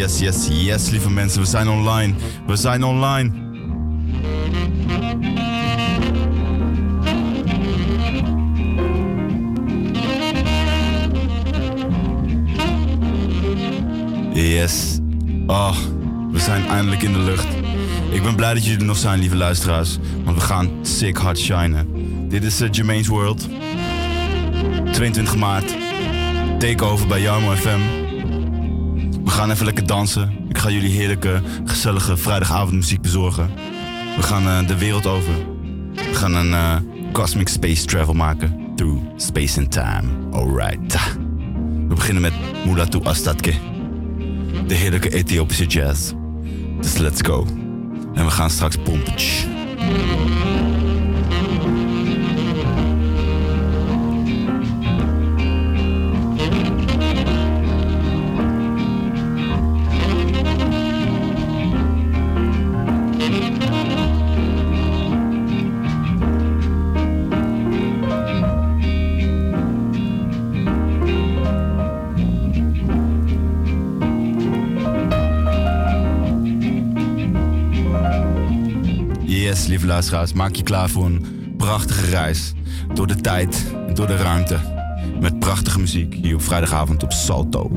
Yes, yes, yes, yes, yes, lieve mensen. We zijn online. We zijn online. Yes. Oh, we zijn eindelijk in de lucht. Ik ben blij dat jullie er nog zijn, lieve luisteraars. Want we gaan sick hard shinen. Dit is uh, Jermaine's World. 22 maart. Takeover bij Jarmo FM. We gaan even lekker dansen. Ik ga jullie heerlijke, gezellige vrijdagavondmuziek bezorgen. We gaan uh, de wereld over. We gaan een uh, cosmic space travel maken. Through space and time. Alright. We beginnen met Mulatu Astatke. De heerlijke Ethiopische jazz. Dus let's go. En we gaan straks pompen. Maak je klaar voor een prachtige reis. Door de tijd en door de ruimte. Met prachtige muziek hier op vrijdagavond op Salto.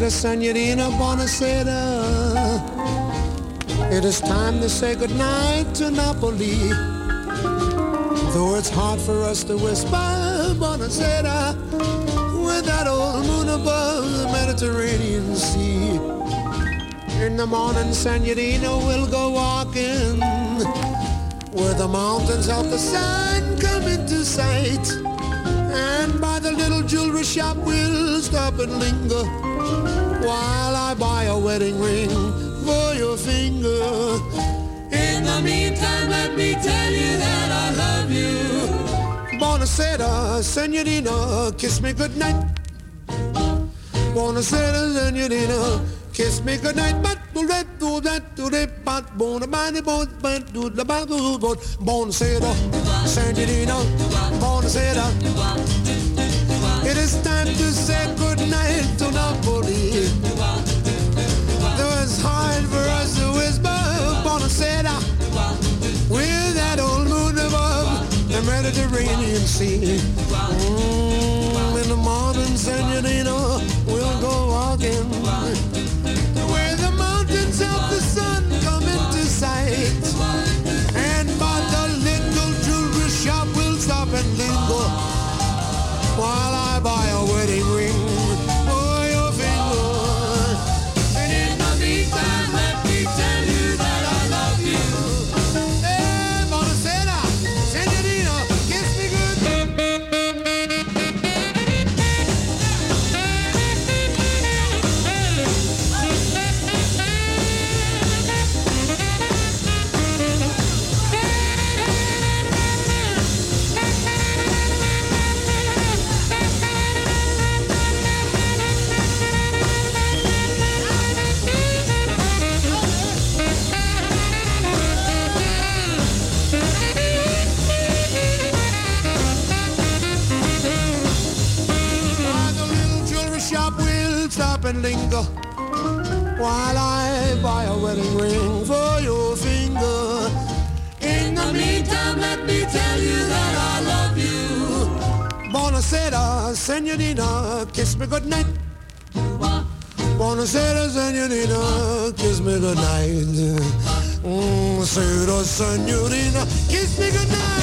Buonasera, Senorina, buonasera. It is time to say goodnight to Napoli. Though it's hard for us to whisper, buonasera, with that old moon above the Mediterranean Sea. In the morning, Senorina, we'll go walking where the mountains help the sun come into sight. And by the little jewelry shop we'll stop and linger while I buy a wedding ring for your finger. In the meantime, let me tell you that I love you. Buonasera, senorina, kiss me goodnight. Buonasera, senorina, kiss me goodnight. But Buonasera, senorina, buonasera. It is time to say goodnight to Napoli for us to whisper upon a set out with that old moon above the Mediterranean Sea. Mm, in the morning, San Janino, we'll go walking. and linger while I buy a wedding ring for your finger. In the meantime, let me tell you that I love you. Buonasera, senorina, kiss me goodnight. Buonasera, senorina, kiss me goodnight. Mm, Buonasera, senorina, kiss me goodnight.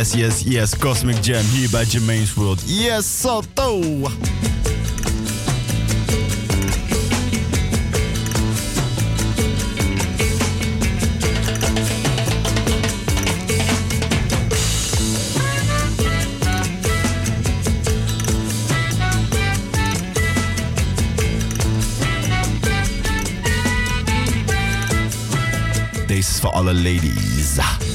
Yes, yes, yes. Cosmic Jam here by Germaine's World. Yes, Soto! Deze is voor alle ladies.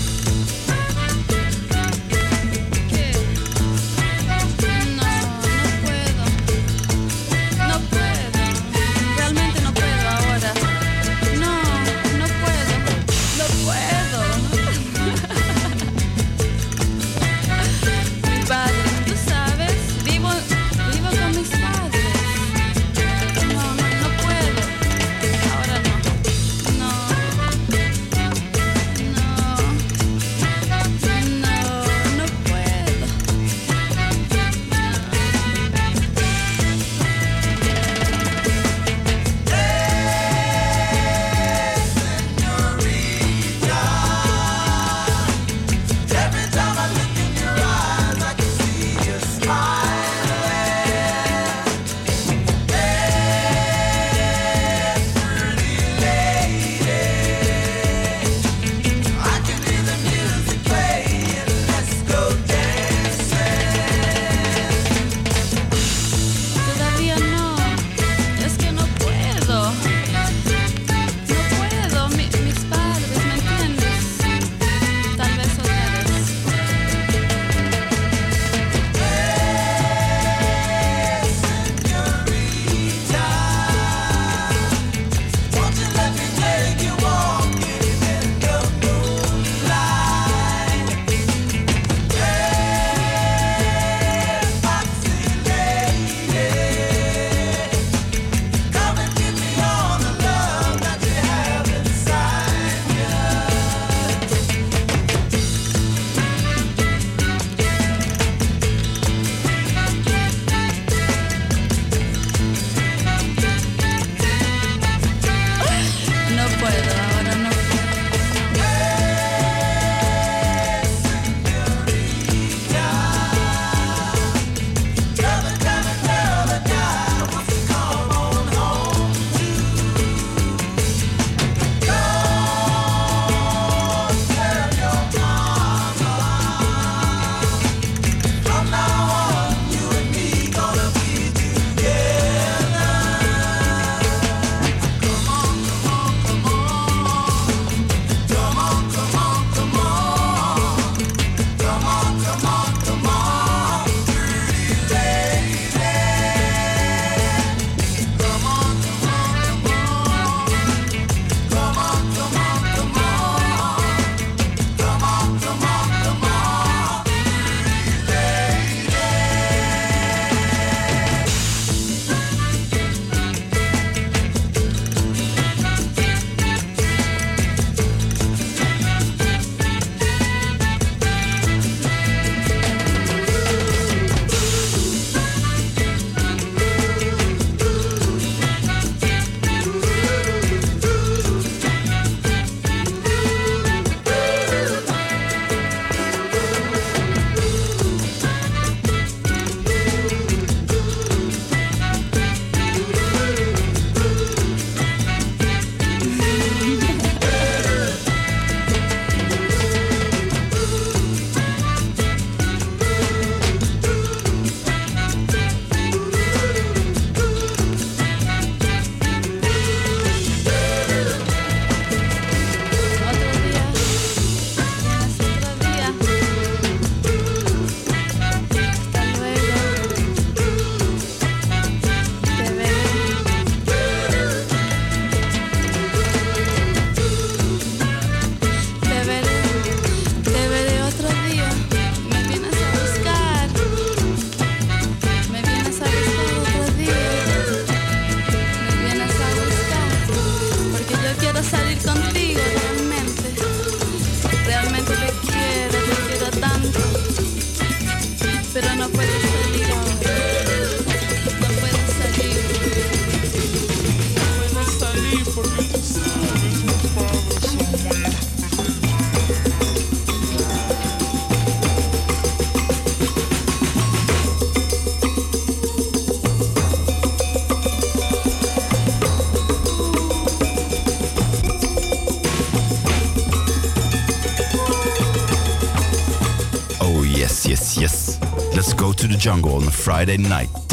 Jungle on a Friday night.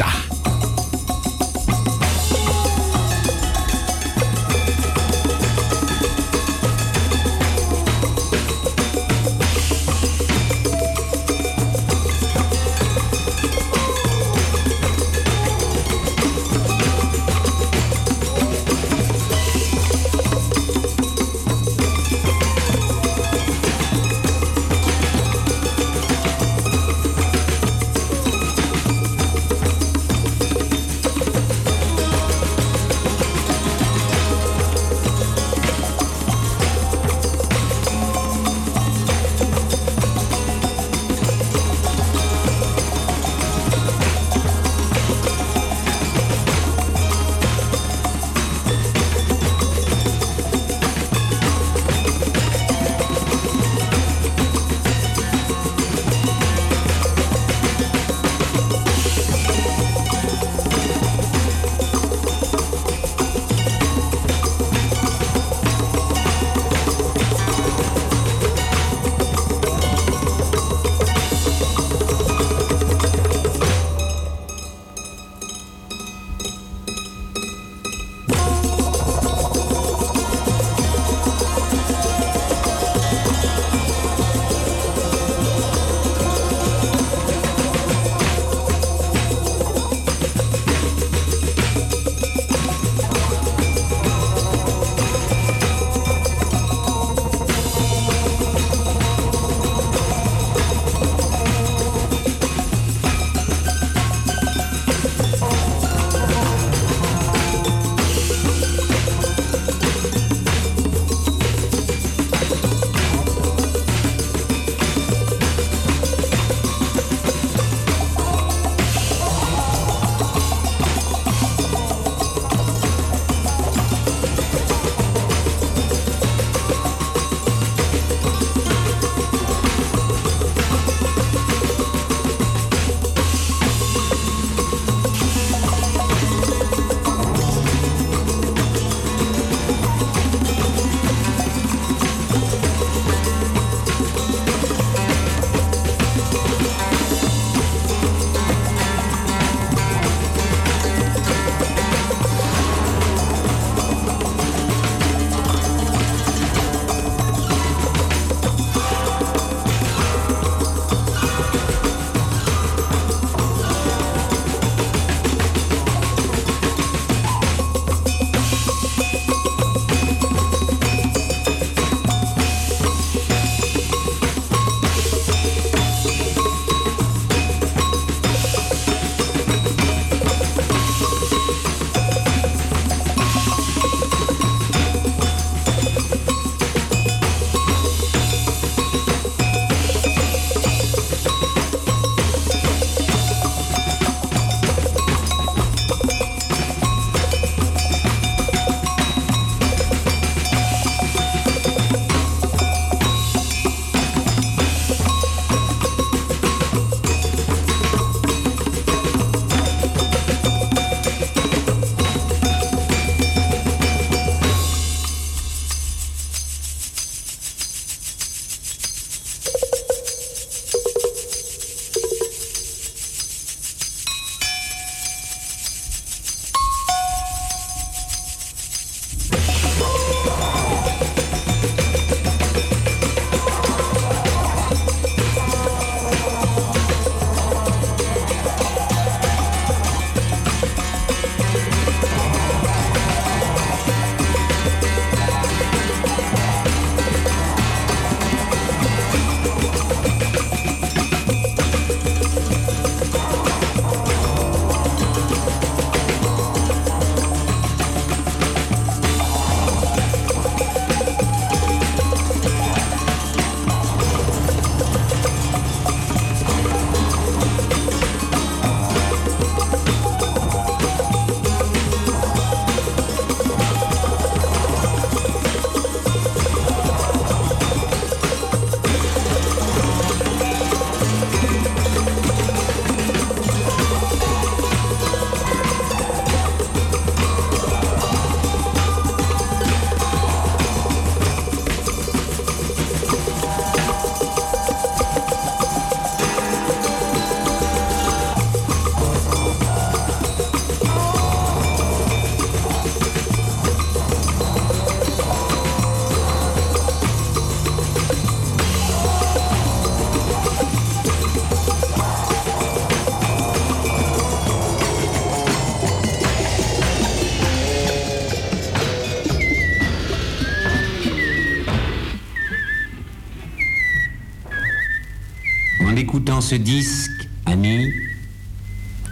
Disque, ami,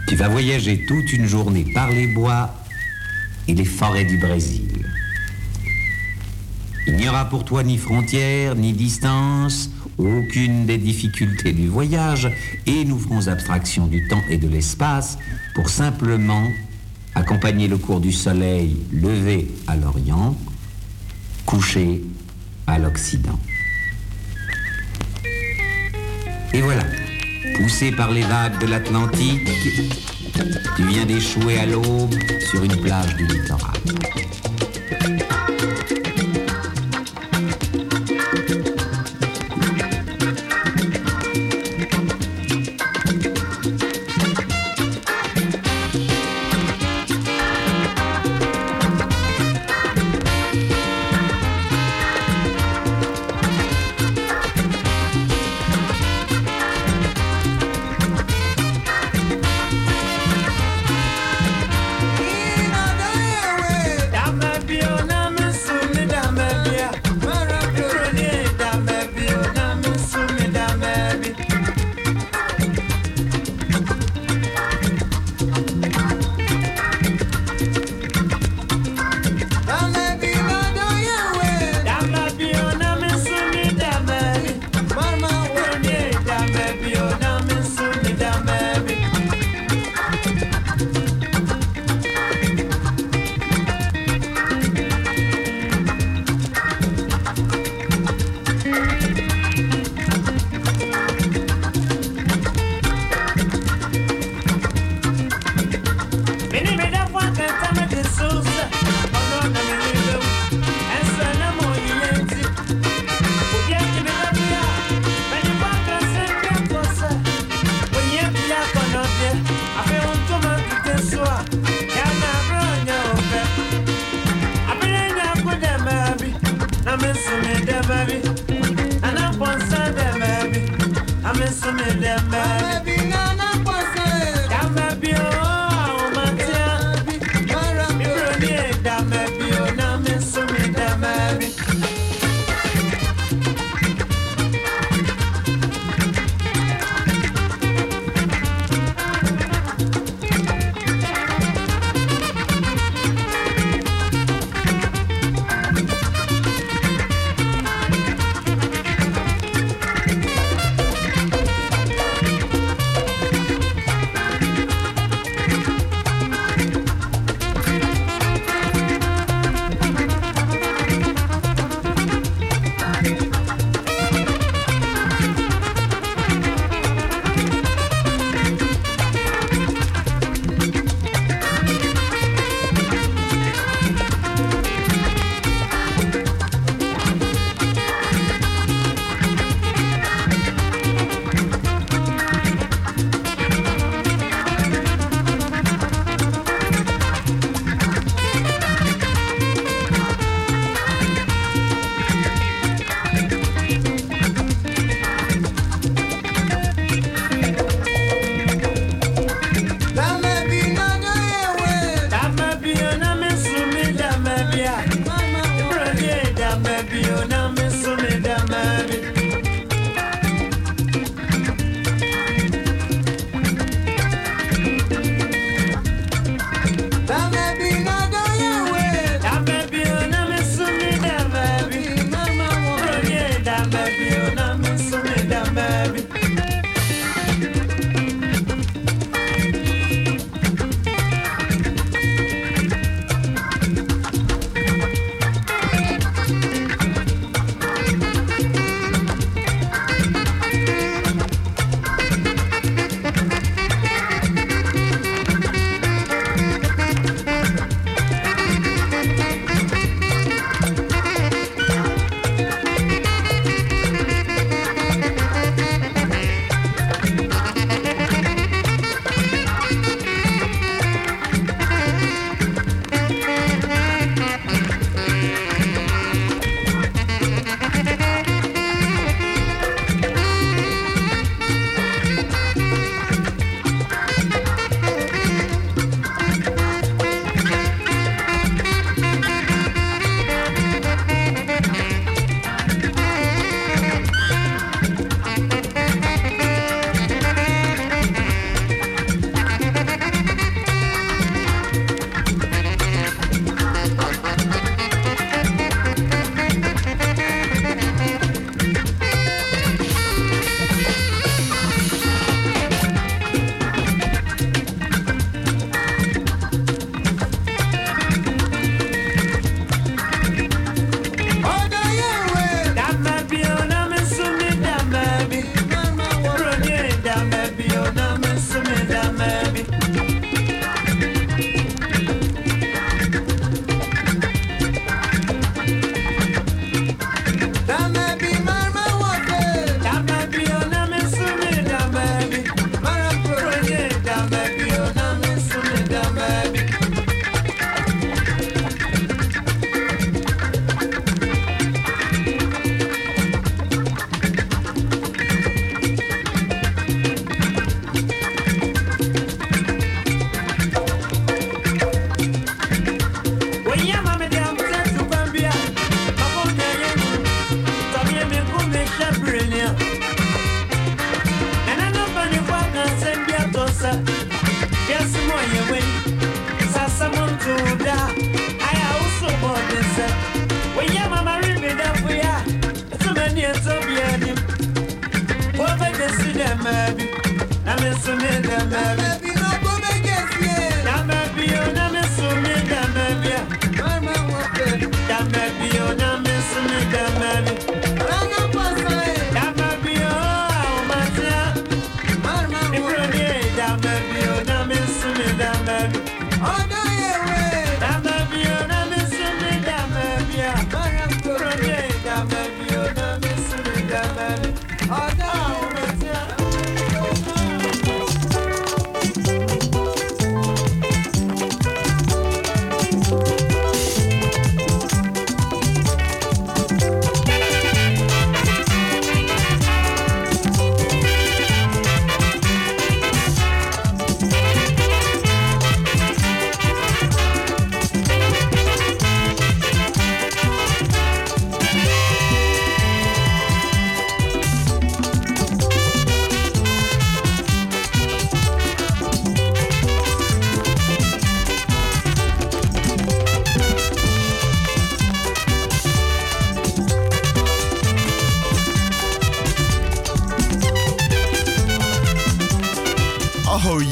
tu vas voyager toute une journée par les bois et les forêts du Brésil. Il n'y aura pour toi ni frontières, ni distance, aucune des difficultés du voyage, et nous ferons abstraction du temps et de l'espace pour simplement accompagner le cours du soleil levé à l'Orient, couché à l'Occident. Poussé par les vagues de l'Atlantique, tu viens d'échouer à l'aube sur une plage du littoral.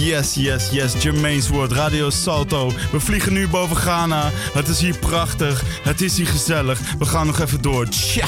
Yes, yes, yes. Jermaine's Woord, Radio Salto. We vliegen nu boven Ghana. Het is hier prachtig. Het is hier gezellig. We gaan nog even door. Tja.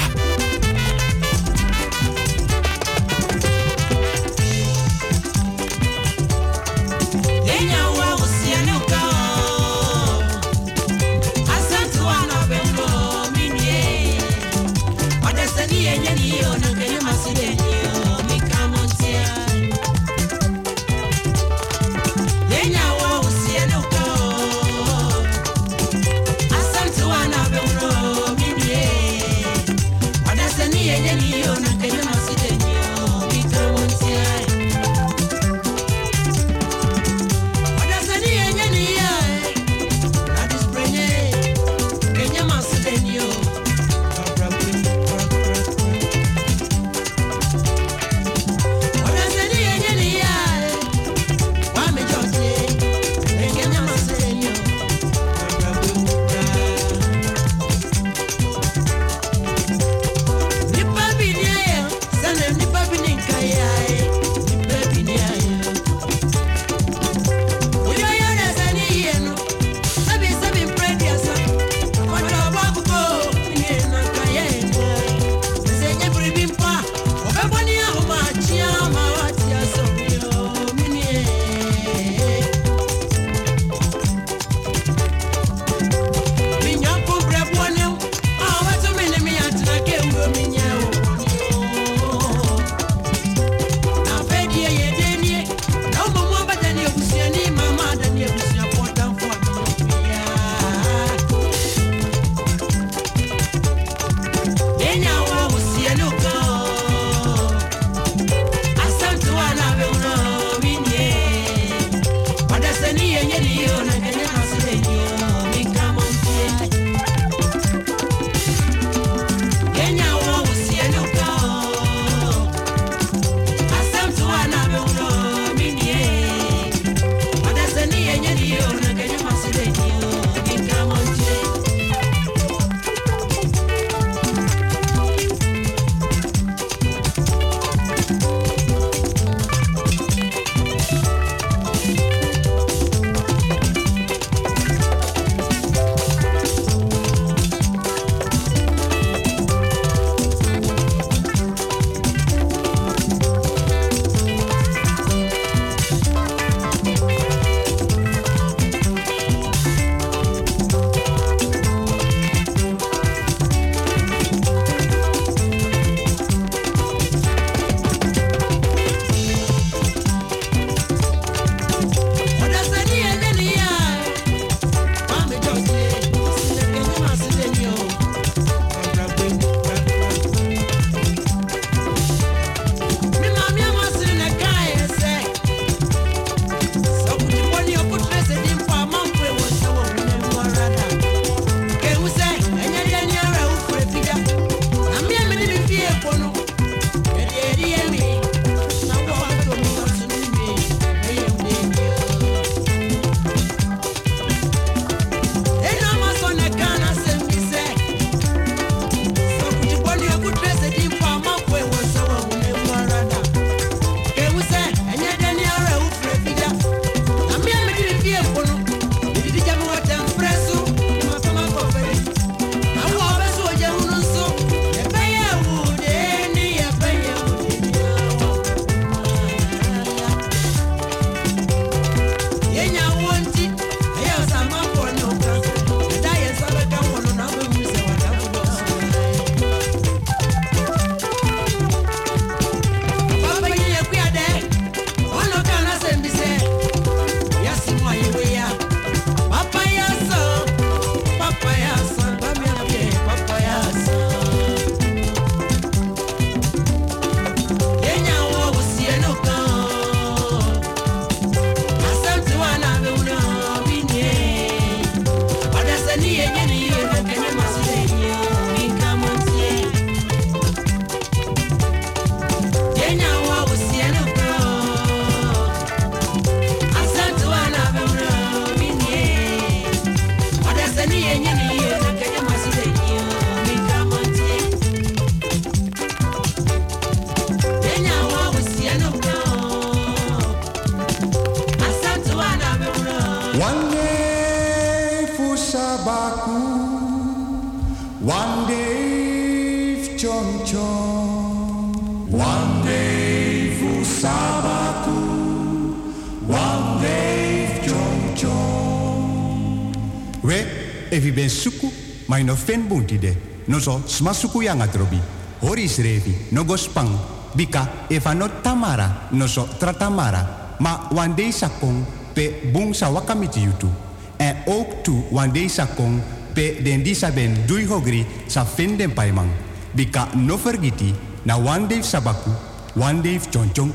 Fenbuntide, noso smasuku yanga trobi. Horis revi, no gospang bika evano tamara, noso tratamara. Ma wandei sakong pe bung sawakamiti yutu. En ook tu wandei sakong pe den disa ben dui hogri sa finden paimang. Bika no vergiti na wandei sabaku, wandei chonchong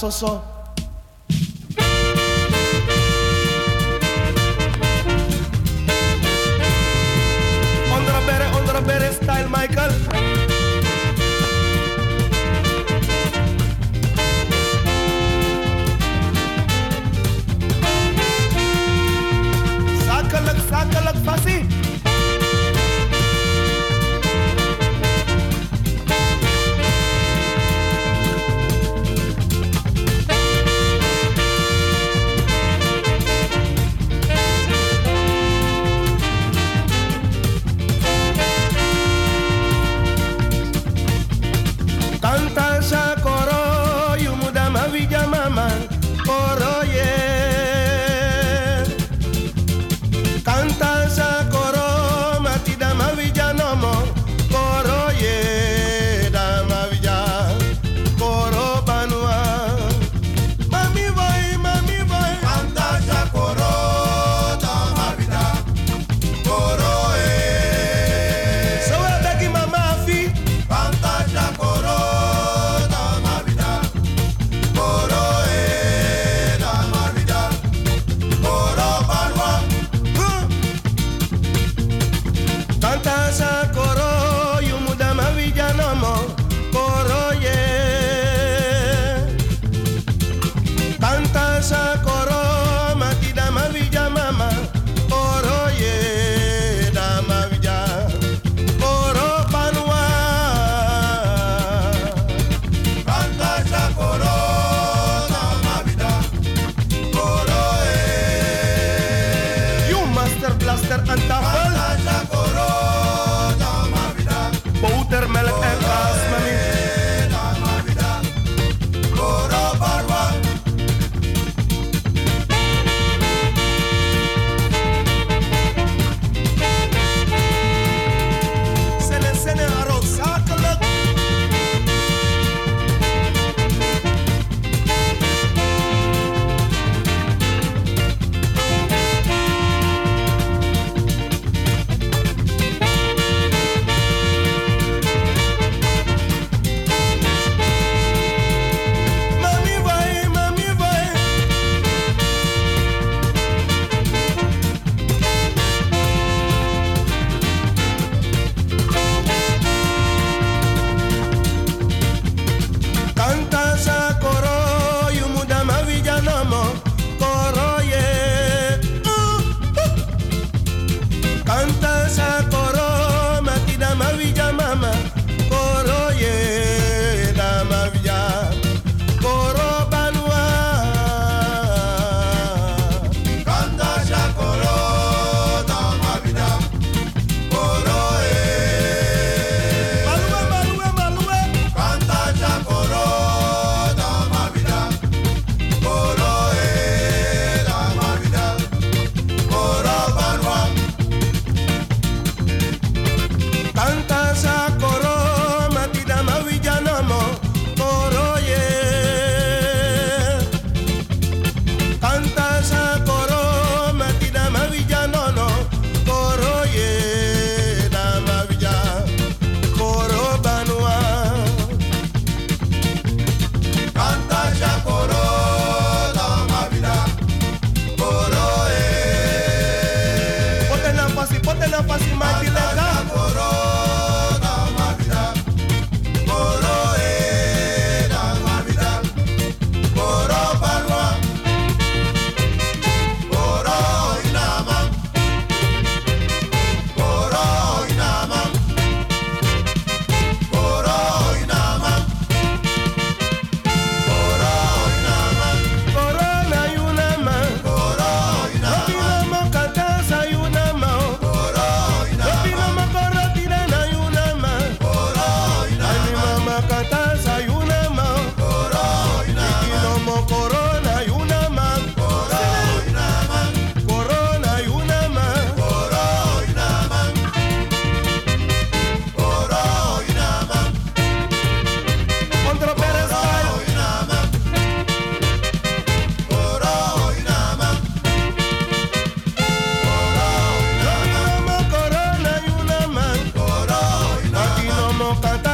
说说。no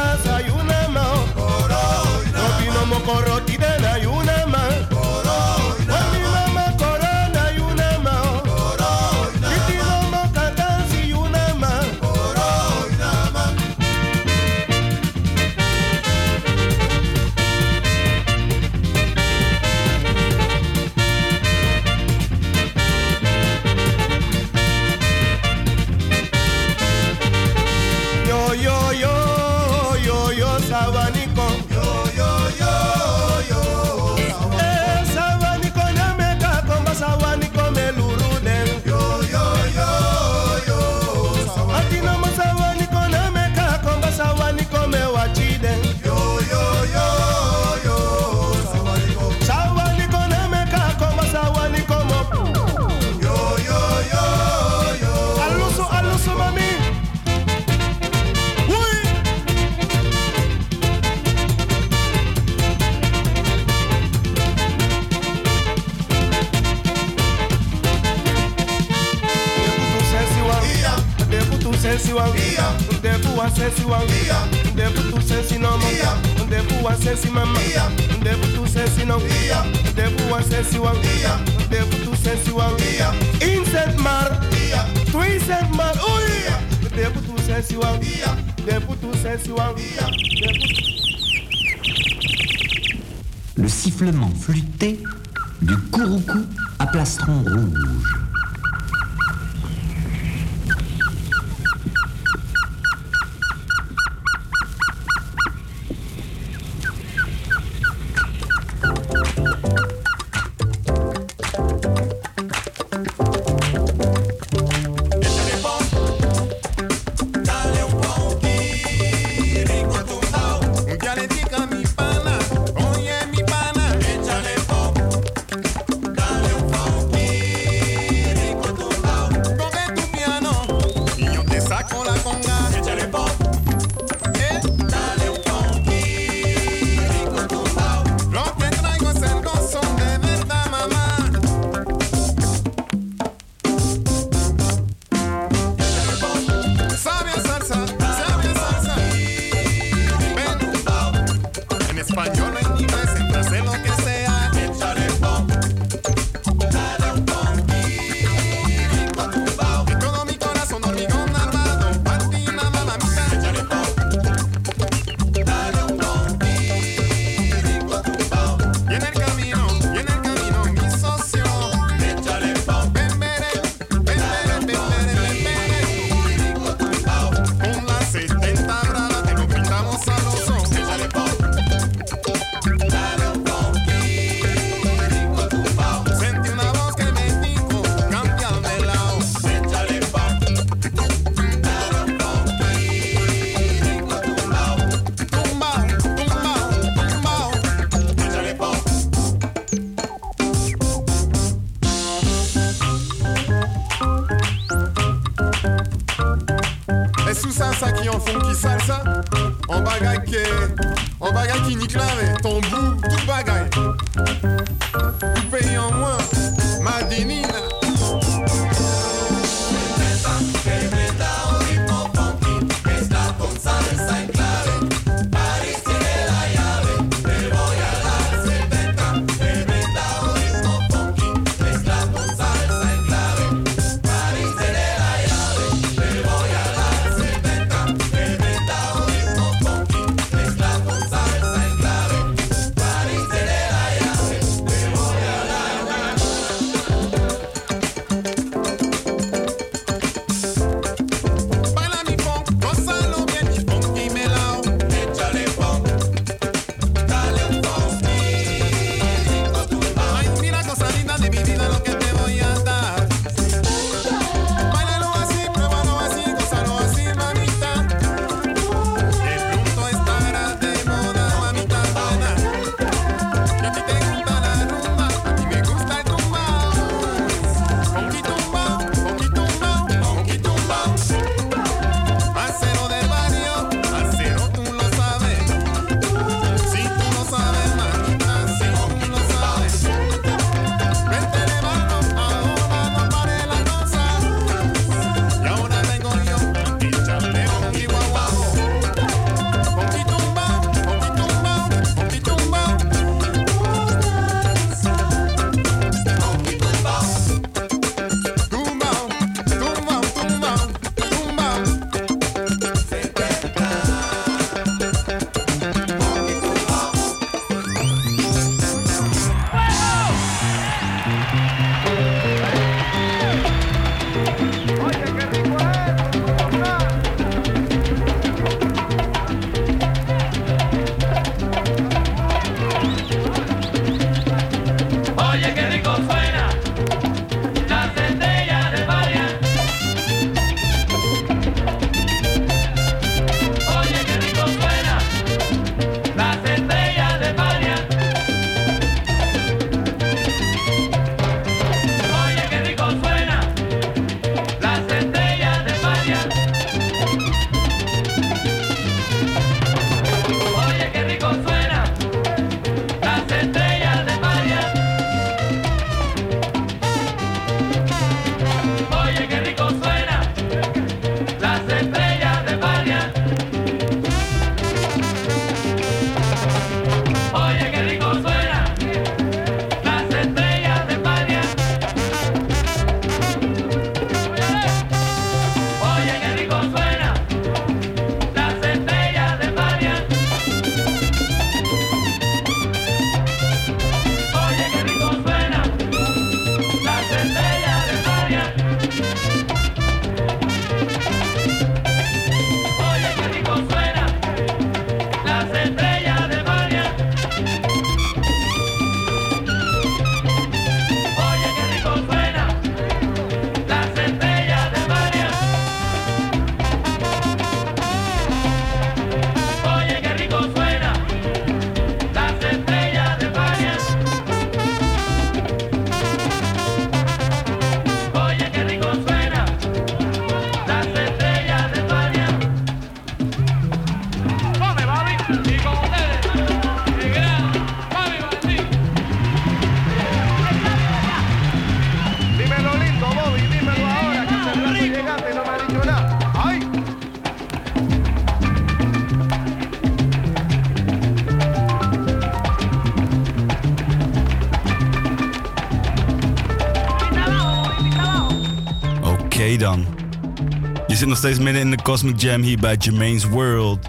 nog steeds midden in de Cosmic Jam hier bij Jermaine's World.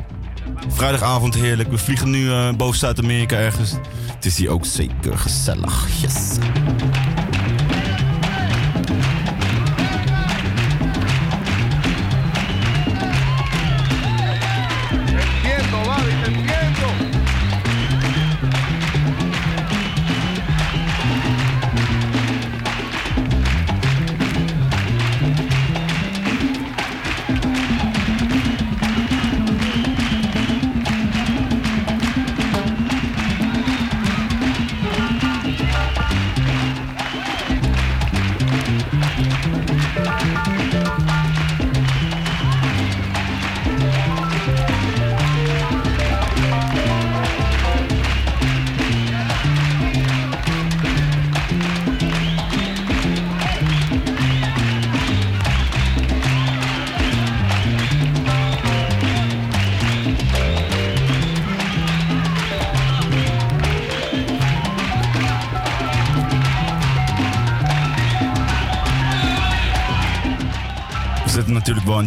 Vrijdagavond heerlijk. We vliegen nu eh, boven Zuid-Amerika ergens. Het is hier ook zeker gezellig. Yes.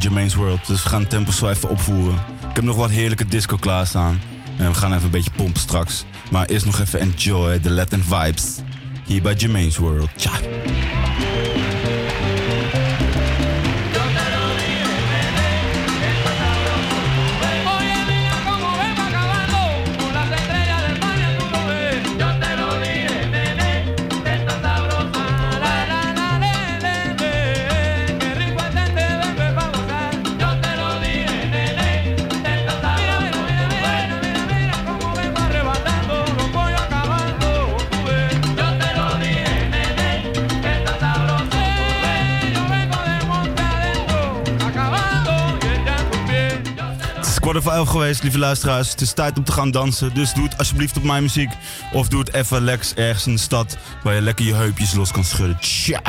Jermaine's World, dus we gaan tempo zo even opvoeren. Ik heb nog wat heerlijke disco klaarstaan. En we gaan even een beetje pompen straks. Maar eerst nog even enjoy the Latin vibes. Hier bij Jermaine's World. Tja. 11 geweest, lieve luisteraars. Het is tijd om te gaan dansen. Dus doe het alsjeblieft op mijn muziek. Of doe het even lekker ergens in de stad. Waar je lekker je heupjes los kan schudden. Tja.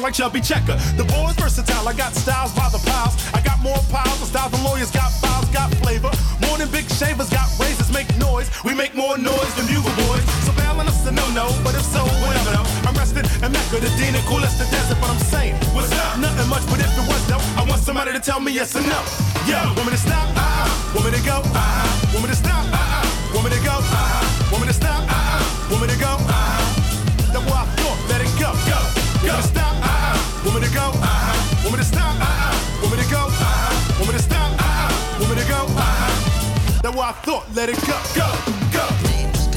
Tongue like Chubby Checker. The boy's versatile, I got styles by the piles. I got more piles of styles than lawyers, got files, got flavor. More than big shavers, got razors, make noise. We make more noise than bugle boys. So bailing us a no-no, but if so, whatever though. I'm resting in Mecca, the dean and cool as the desert, but I'm saying, what's up? Nothing much, but if it was though, I want somebody to tell me yes or no. Yo, want me to stop? Uh-uh. Want me to go? Uh-uh. Want me to stop? Uh-uh. Want me to go? Let it go, go, go.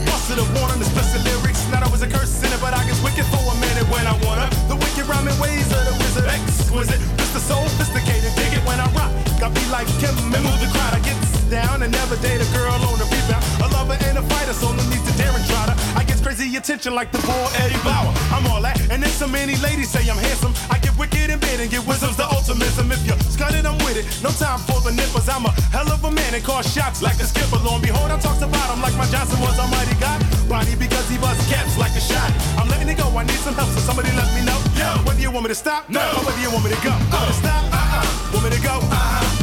Busted a warn on the special lyrics. Not always a curse in it, but I get wicked for a minute when I wanna. The wicked rhyming ways of the wizard, exquisite. Mr. Sophisticated, dig it when I rock. Got me like Kim and move the crowd. I get down and never date a girl on the rebound. A lover and a fighter, so no need to dare and try to. I get crazy attention like the boy Eddie Bauer. I'm all that, and then so many ladies say I'm handsome. I get wicked in bed and get wisdom's the ultimism. If you're scudded, I'm with it. No time for the nippers. I'm a hell of a man and call shots like a skipper. Lo and behold, I talks about him like my Johnson was Almighty God. Bonnie because he busts caps like a shot. I'm letting it go. I need some help, so somebody let me know. Yo, whether you want me to stop, no, or whether you want me to go. To stop? Uh-uh. Want me to go? Uh-uh.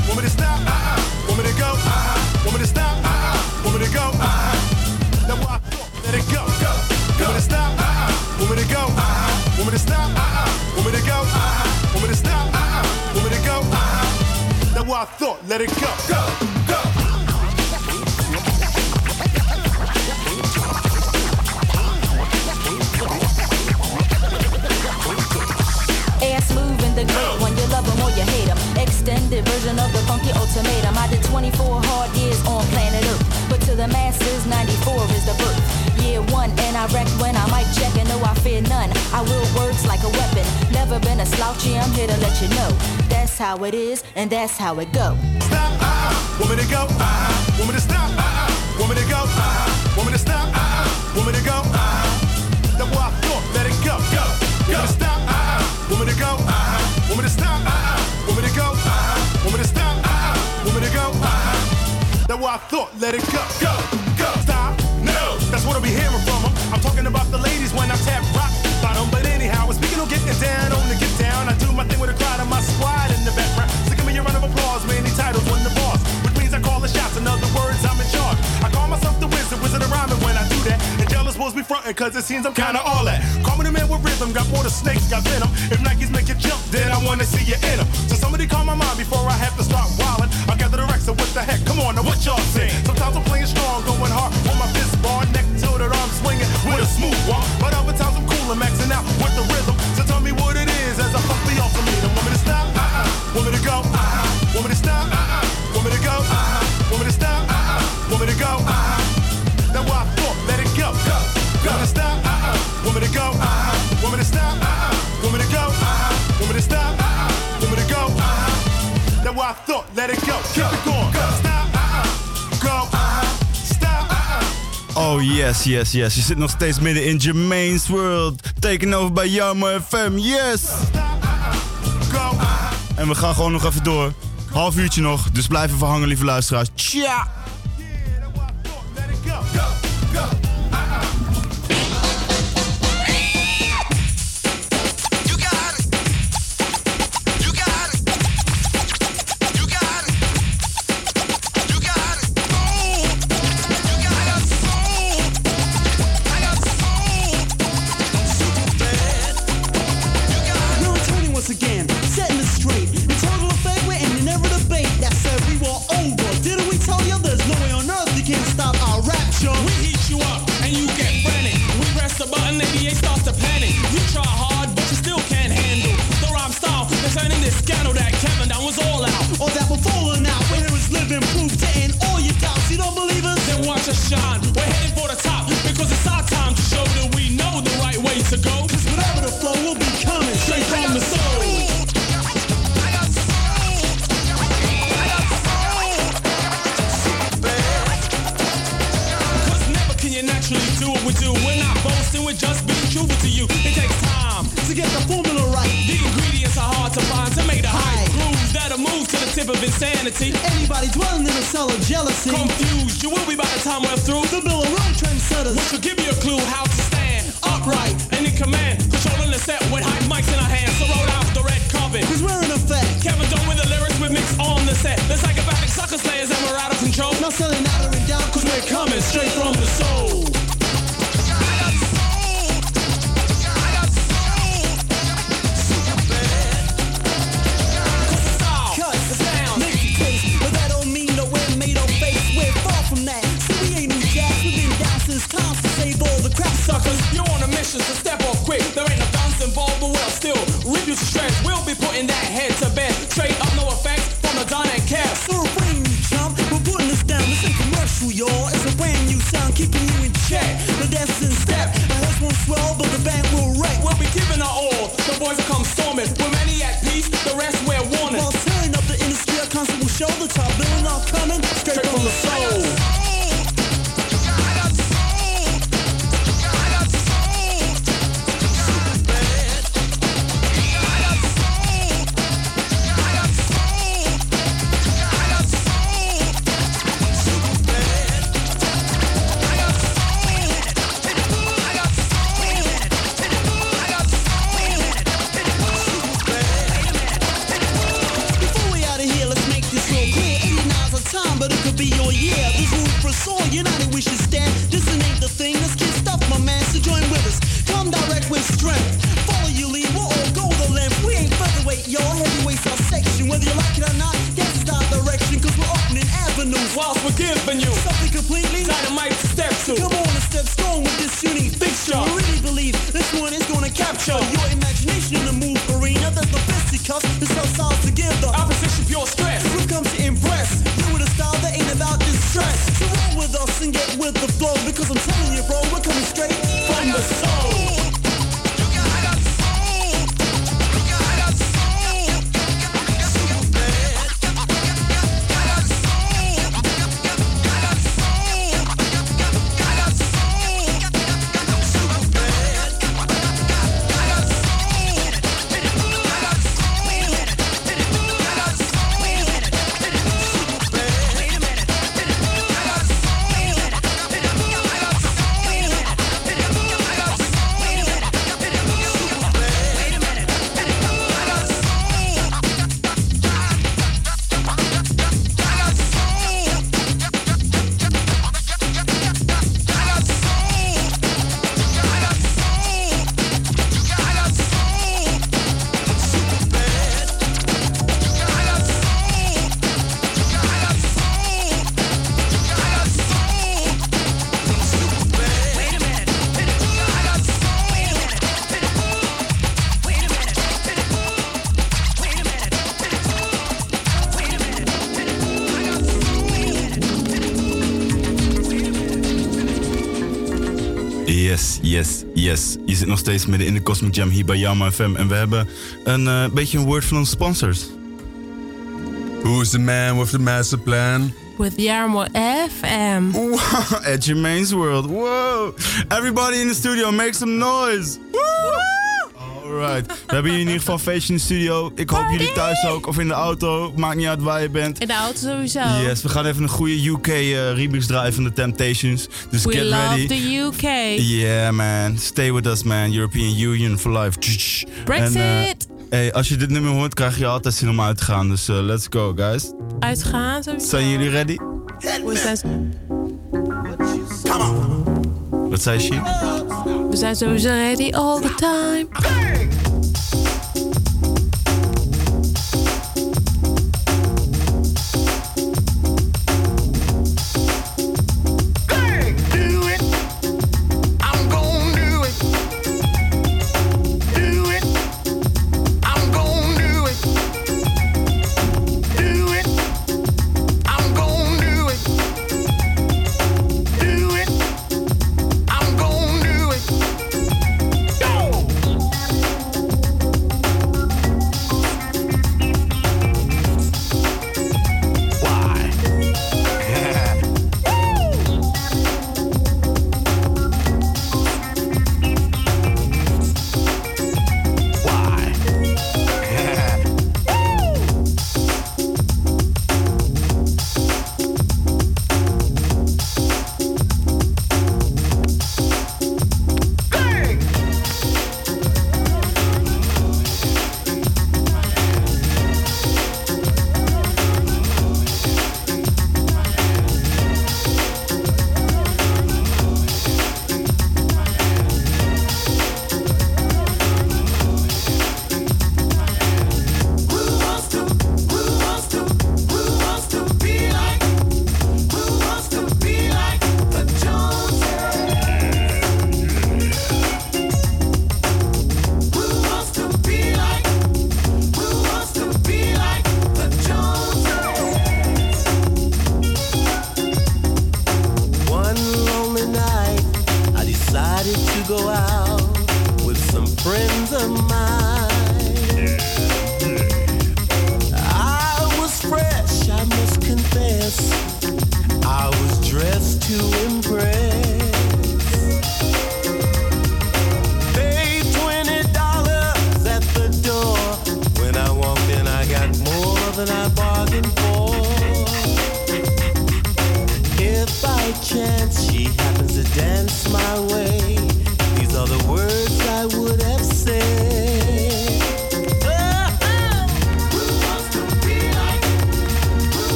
Want me to stop? Uh-uh. Want me to go? Uh-uh. Want me to stop? Uh-uh. Want me to go? Uh-uh. That's what I thought. Let it go. Go. Go. Smooth in the great one, you love or you hate. Extended version of the funky ultimatum. I did 24 hard years on planet Earth, but to the masses, 94 is the birth. Year one, and I wreck when I mic check, and no, I fear none. I will words like a weapon. Never been a slouchy, I'm here to let you know. That's how it is, and that's how it go. Stop. Uh-uh. Me to go? Uh-uh. Me to stop? Uh-uh. Me to go? Uh-uh. Me to stop? Uh-uh. Me to go? Uh-uh. I thought. Let it go. Go. Want me to stop? Uh-uh. Me to go? Uh-uh. Me to stop? Uh-uh. Me to go? Uh-uh. Me to stop? Uh-uh. Me to go? Uh-uh. That's what I thought. Let it go. Go. Cause it seems I'm kinda all that. Me the man with rhythm, got more than snakes, got venom. If Nikes make you jump, then I wanna see you in 'em. So somebody call my mom before I have to start wildin'. I gather the Rex, so what the heck? Come on, now what y'all saying? Sometimes I'm playing strong, going hard with my fist bar, neck tilted, arm swinging with a smooth walk. But other times I'm cool and maxing yes, yes, yes. Je zit nog steeds midden in Jermaine's World. Tegenover bij Jammer FM, yes! En we gaan gewoon nog even door. Half uurtje nog, dus blijf even hangen, lieve luisteraars. Tja! zit nog steeds midden in de Cosmic Jam hier bij YAMA FM. En we hebben eh, een beetje een woord van onze sponsors. Who's the man with the master plan? With Yarmo FM. Wow, at main's World. Whoa! Everybody in the studio, make some noise! We hebben hier in ieder geval Fashion in de studio. Ik hoop jullie thuis ook. Of in de auto. Maakt niet uit waar je bent. In de auto sowieso. Yes, we gaan even een goede UK eh, remix draaien van de Temptations. Dus we get love ready. the UK. Yeah man. Stay with us man. European Union for life. Brexit. Eh, hey, als je dit nummer hoort, krijg je altijd zin om uit te gaan. Dus eh, let's go, guys. Uitgaan, sowieso. Zijn jullie ready? We zijn... Come on. Wat zei she? We zijn sowieso ready all the time.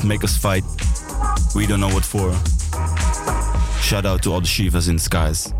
Make us fight. We don't know what for. Shout out to all the Shivas in the skies.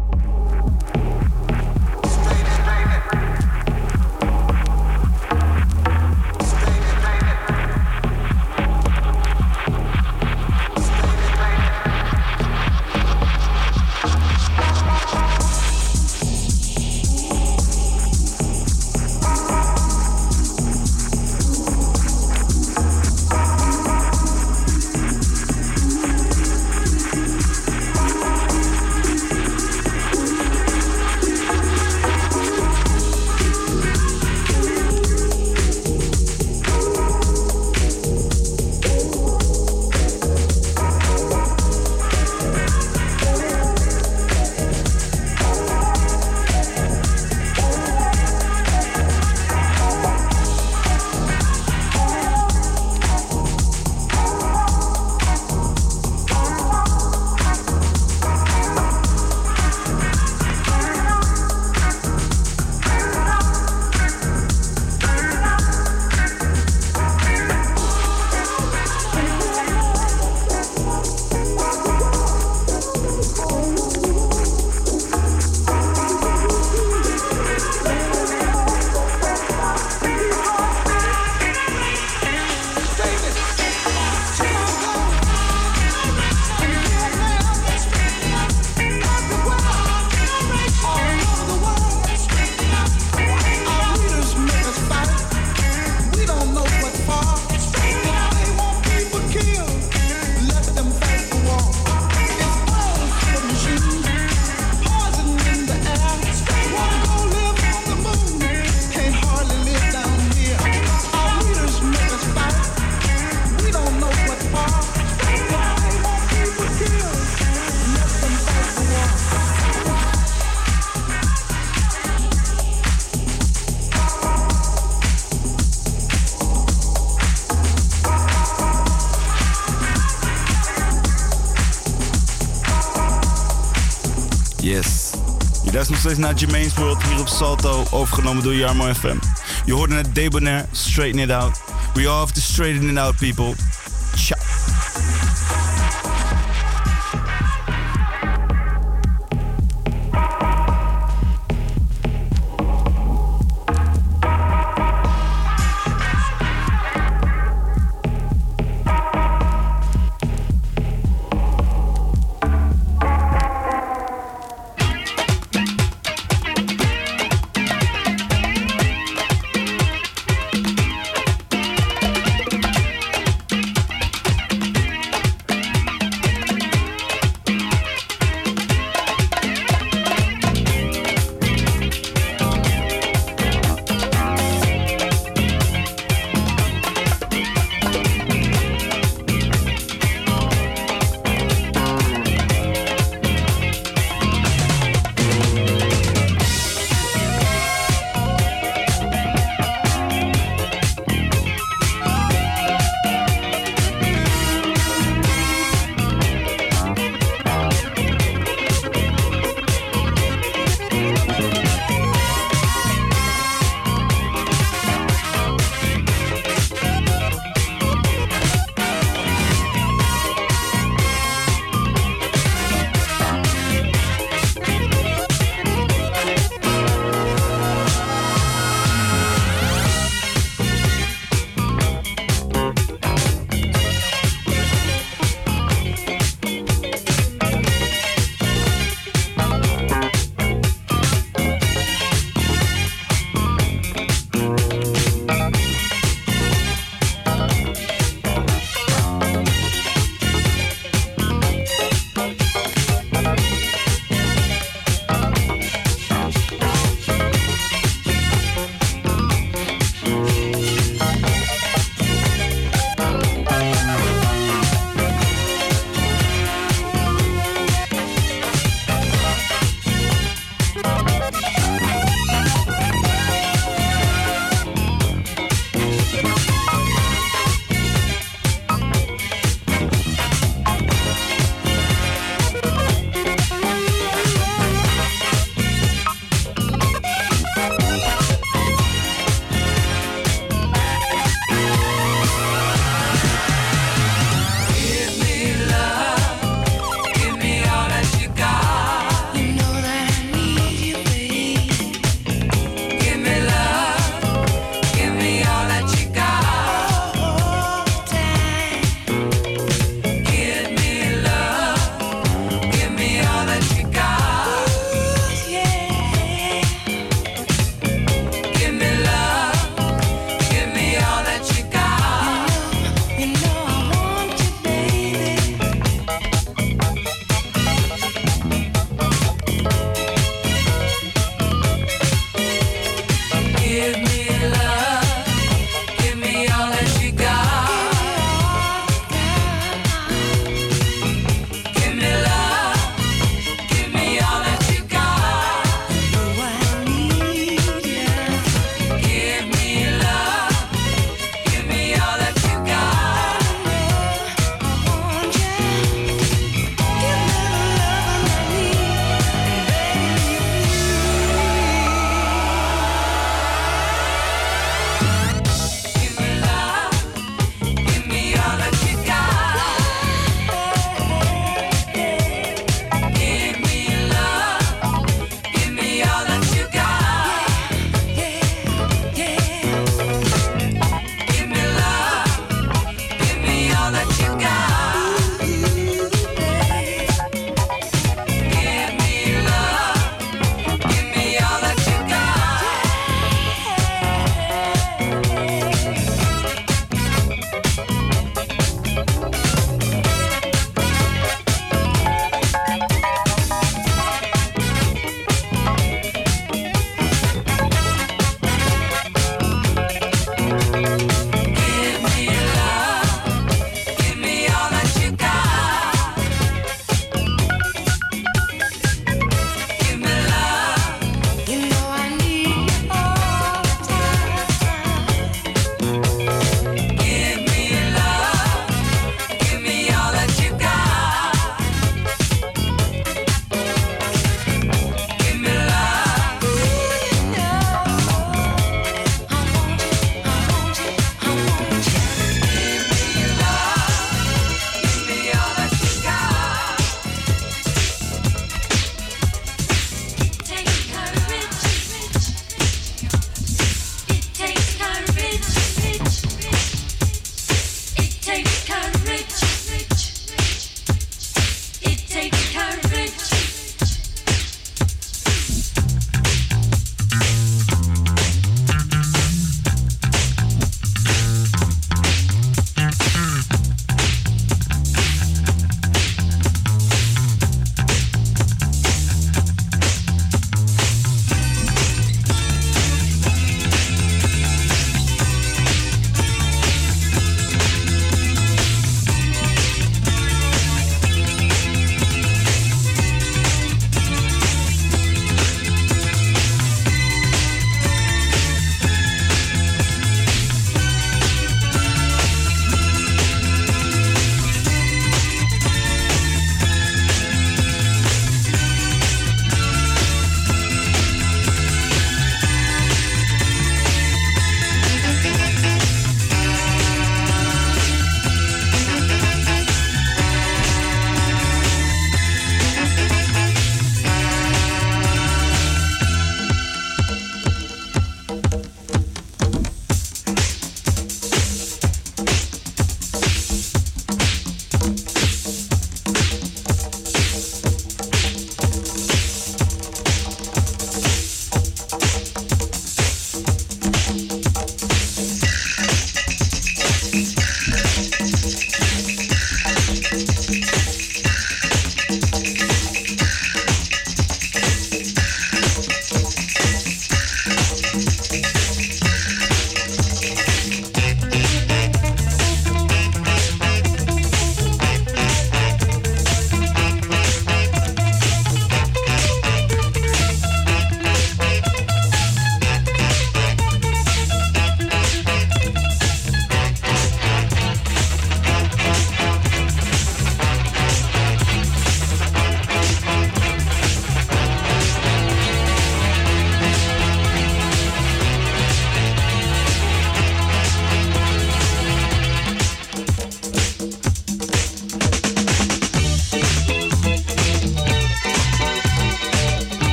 Steeds naar Jermaine's World hier op Salto, overgenomen door Jarmo FM. Je hoorde net Debonair, Straighten It Out. We all have to straighten it out, people.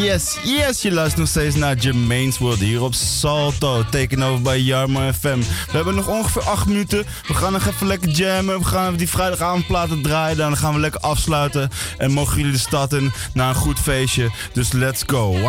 Yes, yes, je luistert nog steeds naar Jermaine's World hier op Salto. Tegenover bij Jarmo FM. We hebben nog ongeveer 8 minuten. We gaan nog even lekker jammen. We gaan even die vrijdagavondplaten draaien. Dan gaan we lekker afsluiten. En mogen jullie de stad in naar een goed feestje. Dus let's go.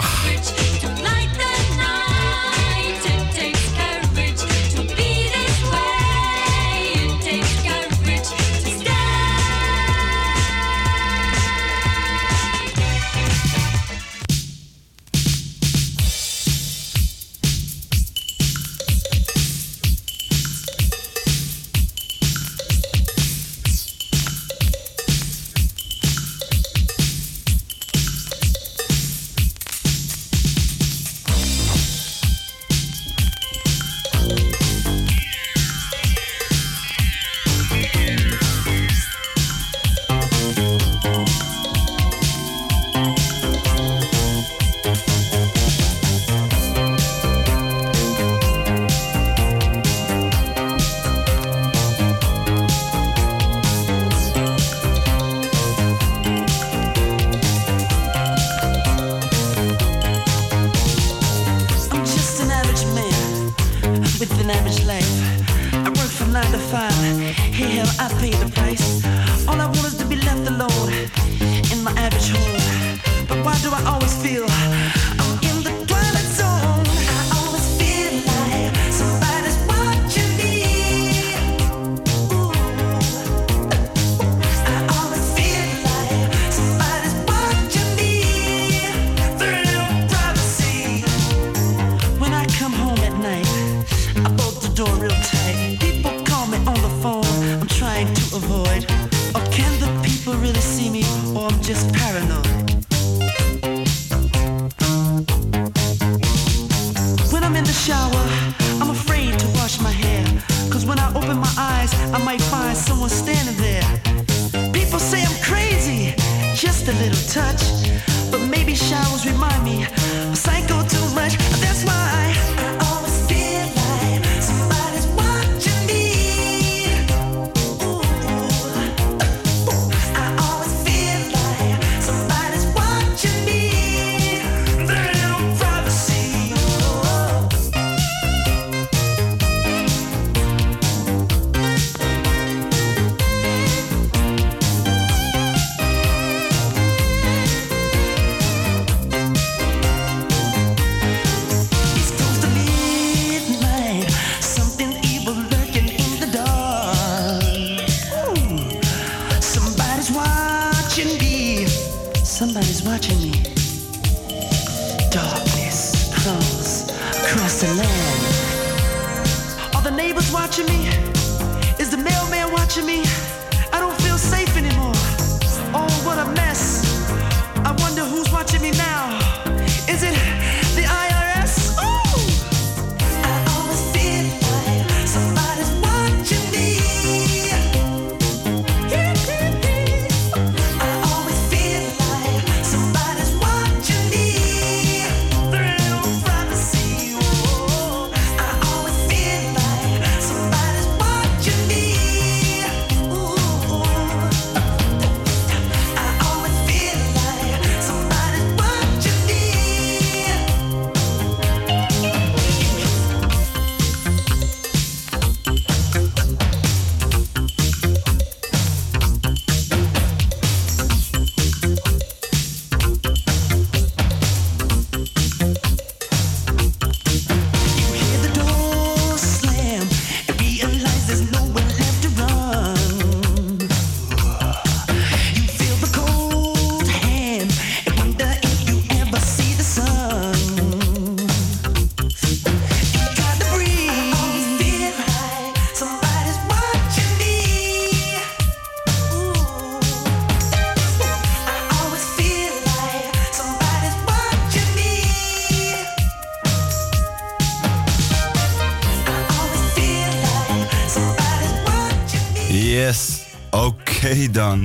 just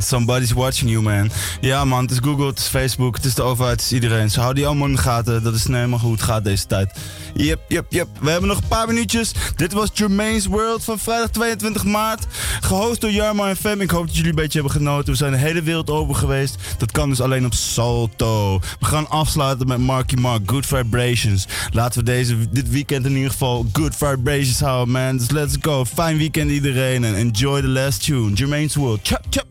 somebody's watching you man. Ja man, het is Google, het is Facebook, het is de overheid, het is iedereen. Ze houden die allemaal in de gaten, dat is nou helemaal het gaat deze tijd. Yep, yep, yep. We hebben nog een paar minuutjes. Dit was Jermaine's World van vrijdag 22 maart. Gehost door Jarma en Fem. Ik hoop dat jullie een beetje hebben genoten. We zijn de hele wereld over geweest. Dat kan dus alleen op Salto. We gaan afsluiten met Marky Mark, Good Vibrations. Laten we deze, dit weekend in ieder geval Good Vibrations houden, man. Dus let's go. Fijn weekend iedereen en enjoy the last tune. Jermaine's World. Chop, chop,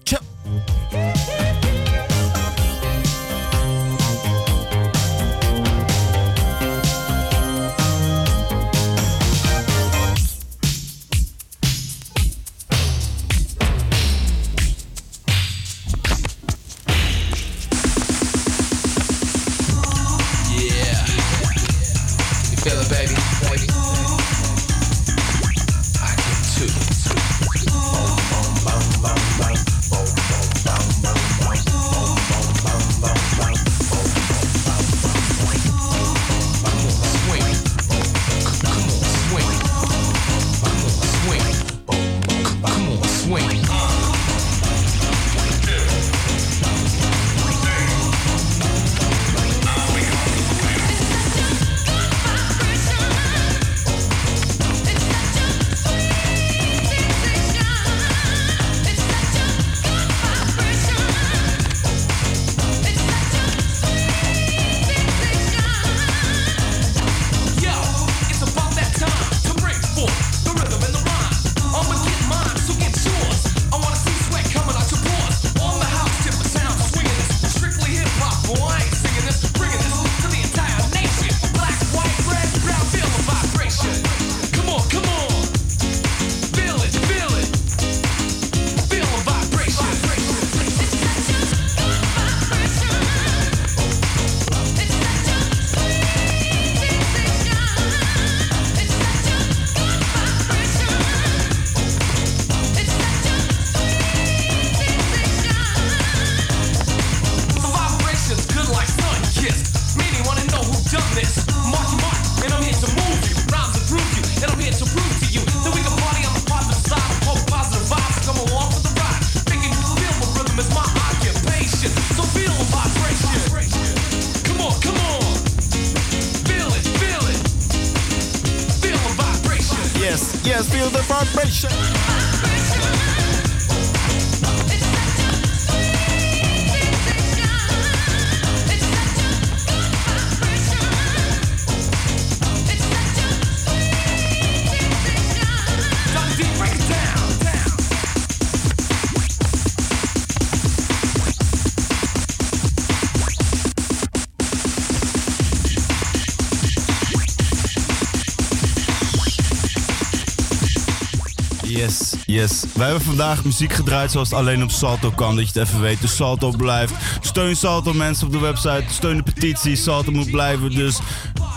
Yes. Wij hebben vandaag muziek gedraaid zoals het alleen op Salto kan. Dat je het even weet. Dus Salto blijft. Steun Salto mensen op de website. Steun de petitie. Salto moet blijven. Dus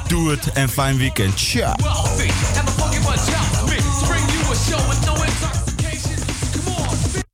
doe het en fijn weekend. Ciao.